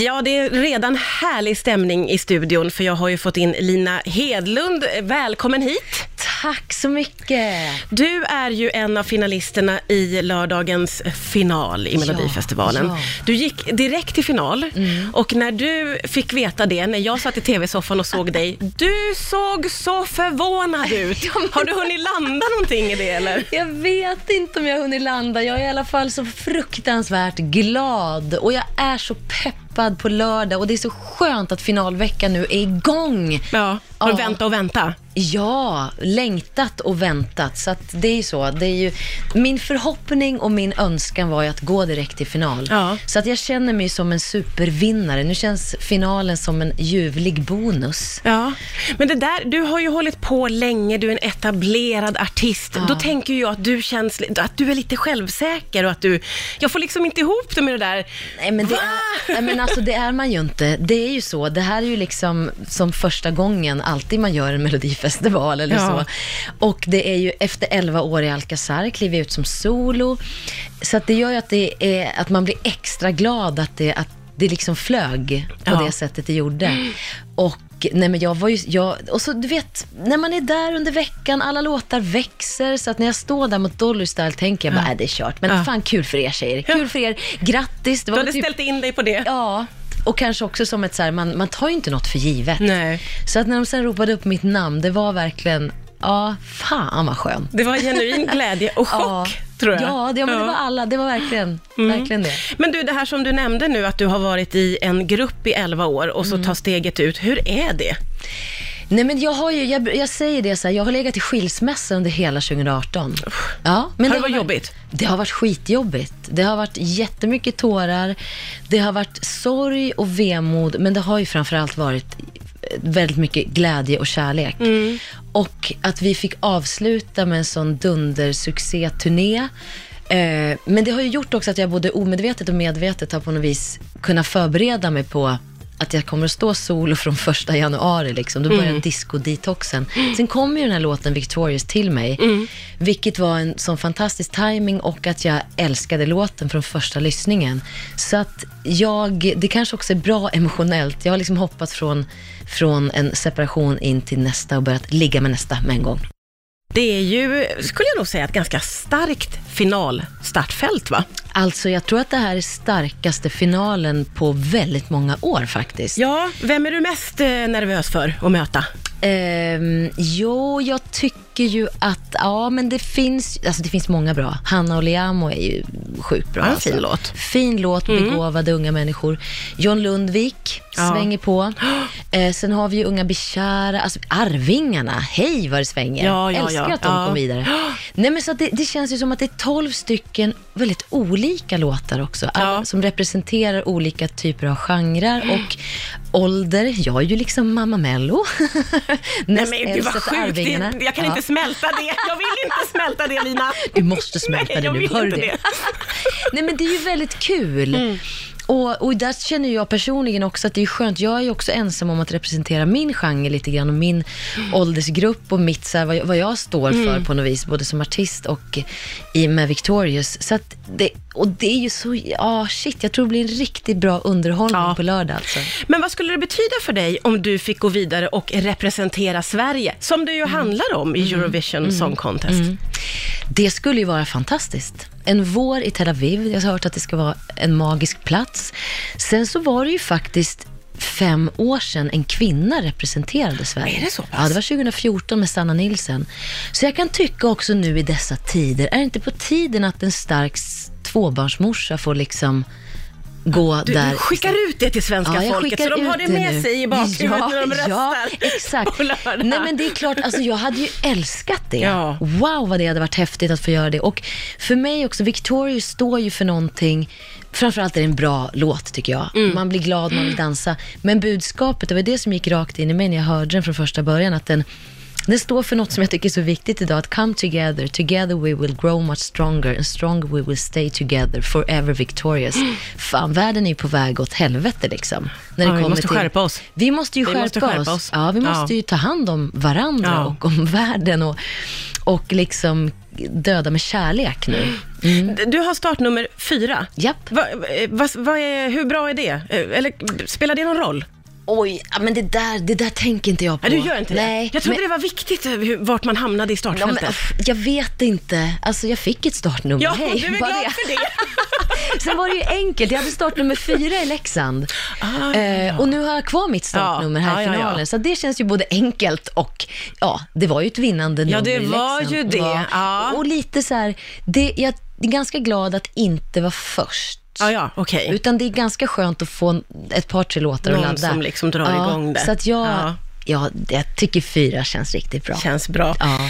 Ja, det är redan härlig stämning i studion, för jag har ju fått in Lina Hedlund. Välkommen hit! Tack så mycket! Du är ju en av finalisterna i lördagens final i Melodifestivalen. ja. Du gick direkt till final och när du fick veta det, när jag satt i tv-soffan och såg dig, du såg så förvånad ut. Har du hunnit landa någonting i det eller? Jag vet inte om jag har hunnit landa. Jag är i alla fall så fruktansvärt glad och jag är så peppad på lördag och det är så skönt att finalveckan nu är igång. Ja, har du väntat och väntat? Ja, längtat och väntat. Så att det är ju så. Det är ju, min förhoppning och min önskan var ju att gå direkt till final. Ja. Så att jag känner mig som en supervinnare. Nu känns finalen som en ljuvlig bonus. Ja, men det där, du har ju hållit på länge, du är en etablerad artist. Ja. Då tänker jag att du känns, att du är lite självsäker och att du, jag får liksom inte ihop det med det där. Nej men, det är, men alltså det är man ju inte. Det är ju så. Det här är ju liksom som första gången alltid man gör en melodifestival eller Ja. så. Och det är ju efter 11 år i Alcazar, kliver ut som solo. Så att det gör ju att, det är, att man blir extra glad att det, att det liksom flög på Ja. det sättet det gjorde. Och Nej men jag var ju, jag, och så du vet, när man är där under veckan, alla låtar växer, så att när jag står där mot Dolly Style tänker jag bara, äh, det är kört. Men Ja. fan kul för er tjejer, kul för er, grattis. Det Du var hade typ- ställt in dig på det. Ja, och kanske också som ett så här, man, man tar ju inte något för givet. Nej. Så att när de sen ropade upp mitt namn, det var verkligen, ja, fan vad skönt. Det var genuin glädje och chock, tror jag. Ja, det, ja, men det var alla, det var verkligen, verkligen det. Men du, det här som du nämnde nu, att du har varit i en grupp i 11 år och Mm. så tar steget ut. Hur är det? Nej men jag har ju, jag, jag säger det så här, jag har legat i skilsmässa under hela 2018. Ja, men Har det varit jobbigt? Det har varit skitjobbigt. Det har varit jättemycket tårar. Det har varit sorg och vemod, men det har ju framförallt varit väldigt mycket glädje och kärlek. Och att vi fick avsluta med en sån dundersuccé-turné. Eh, men det har ju gjort också att jag både omedvetet och medvetet har på något vis kunnat förbereda mig på att jag kommer att stå solo från första januari. Liksom. Då börjar disco-detoxen. Sen kom ju den här låten Victorious till mig, vilket var en sån fantastisk timing och att jag älskade låten från första lyssningen. Så att jag, det kanske också är bra emotionellt. Jag har liksom hoppat från, från en separation in till nästa och börjat ligga med nästa med en gång. Det är ju, skulle jag nog säga, ett ganska starkt finalstartfält, va? Alltså, jag tror att det här är starkaste finalen på väldigt många år faktiskt. Ja, vem är du mest eh, nervös för att möta? Ehm, jo, jag tycker ju att, ja men det finns, alltså det finns många bra. Hanna och Liamo är ju sjukt bra. Ja, alltså. fin låt. Fin låt, begåvade unga människor. John Lundvik Ja. svänger på. Eh, sen har vi ju Unga Bichara, alltså Arvingarna, hej vad det svänger. Ja, ja, Älskar ja. att de Ja. kom vidare. Nej men så att det, det känns ju som att det är 12 stycken väldigt olika låtar också. Som representerar olika typer av genrer och ålder. Jag är ju liksom Mamma Mello. Nej men gud vad sjukt, jag kan Ja. inte smälta det. Jag vill inte smälta det Lina. Du måste smälta Nej, det jag nu, hör det? det. Nej men det är ju väldigt kul. Mm. Och, och där känner jag personligen också att det är skönt. Jag är ju också ensam om att representera min genre lite grann och min åldersgrupp och mitt, så här, vad, jag, vad jag står för Mm. på något vis, både som artist och i, med Victorious. Så att det, och det är ju så, ja shit, jag tror det blir en riktigt bra underhållning Ja. på lördag alltså. Men vad skulle det betyda för dig om du fick gå vidare och representera Sverige, som det ju handlar om i Eurovision Song Contest? Det skulle ju vara fantastiskt. En vår i Tel Aviv, jag har hört att det ska vara en magisk plats. Sen så var det ju faktiskt fem år sedan en kvinna representerade Sverige. Är det så pass? Ja, det var 2014 med Sanna Nilsen. Så jag kan tycka också nu i dessa tider, är det inte på tiden att en stark tvåbarnsmorsa får liksom gå Du, där? du skickar ut det till svenska Ja, folket, så de har det med nu. sig i bakhuvudet ja, när de röstar Ja, exakt. Nej, men det är klart, alltså, jag hade ju älskat det. Ja. Wow, vad det hade varit häftigt att få göra det. Och för mig också, Victorious står ju för någonting, framförallt är det en bra låt tycker jag. Mm. Man blir glad, man vill dansa. Men budskapet, det var det som gick rakt in i mig när jag hörde den från första början, att den Det står för något som jag tycker är så viktigt idag, att come together, together we will grow much stronger and stronger we will stay together forever victorious. Fan, världen är ju på väg åt helvete liksom. När Ja, vi måste skärpa oss. Vi måste ju Vi skärpa, måste skärpa oss. oss. Ja, vi måste Ja. ju ta hand om varandra Ja. och om världen och, och liksom döda med kärlek nu. Mm. Du har startnummer fyra. Japp. Va, va, vad är, hur bra är det? Eh, Eller spelar det någon roll? Oj, ja, men det där, det där tänker inte jag på. Nej, du gör inte Nej, det? Jag trodde men- det var viktigt eh, hur, vart man hamnade i Ja, men, startfältet. jag vet inte. Alltså jag fick ett startnummer. Ja, Hej, du är glad det. för det. Sen var det ju enkelt. Jag hade startnummer fyra i Leksand. Ah, Eh, och nu har jag kvar mitt startnummer här i Ja, ja, ja. finalen. Så det känns ju både enkelt och, ja, det var ju ett vinnande nummer det i var Leksand. ju det, ja. Och lite så här, det, jag är ganska glad att inte vara först. Ja, ja, okej. Utan det är ganska skönt att få ett par, tre låtar att Någon ladda. som liksom drar igång det. Så att jag, Ja. ja. jag tycker fyra känns riktigt bra. Känns bra. Ja.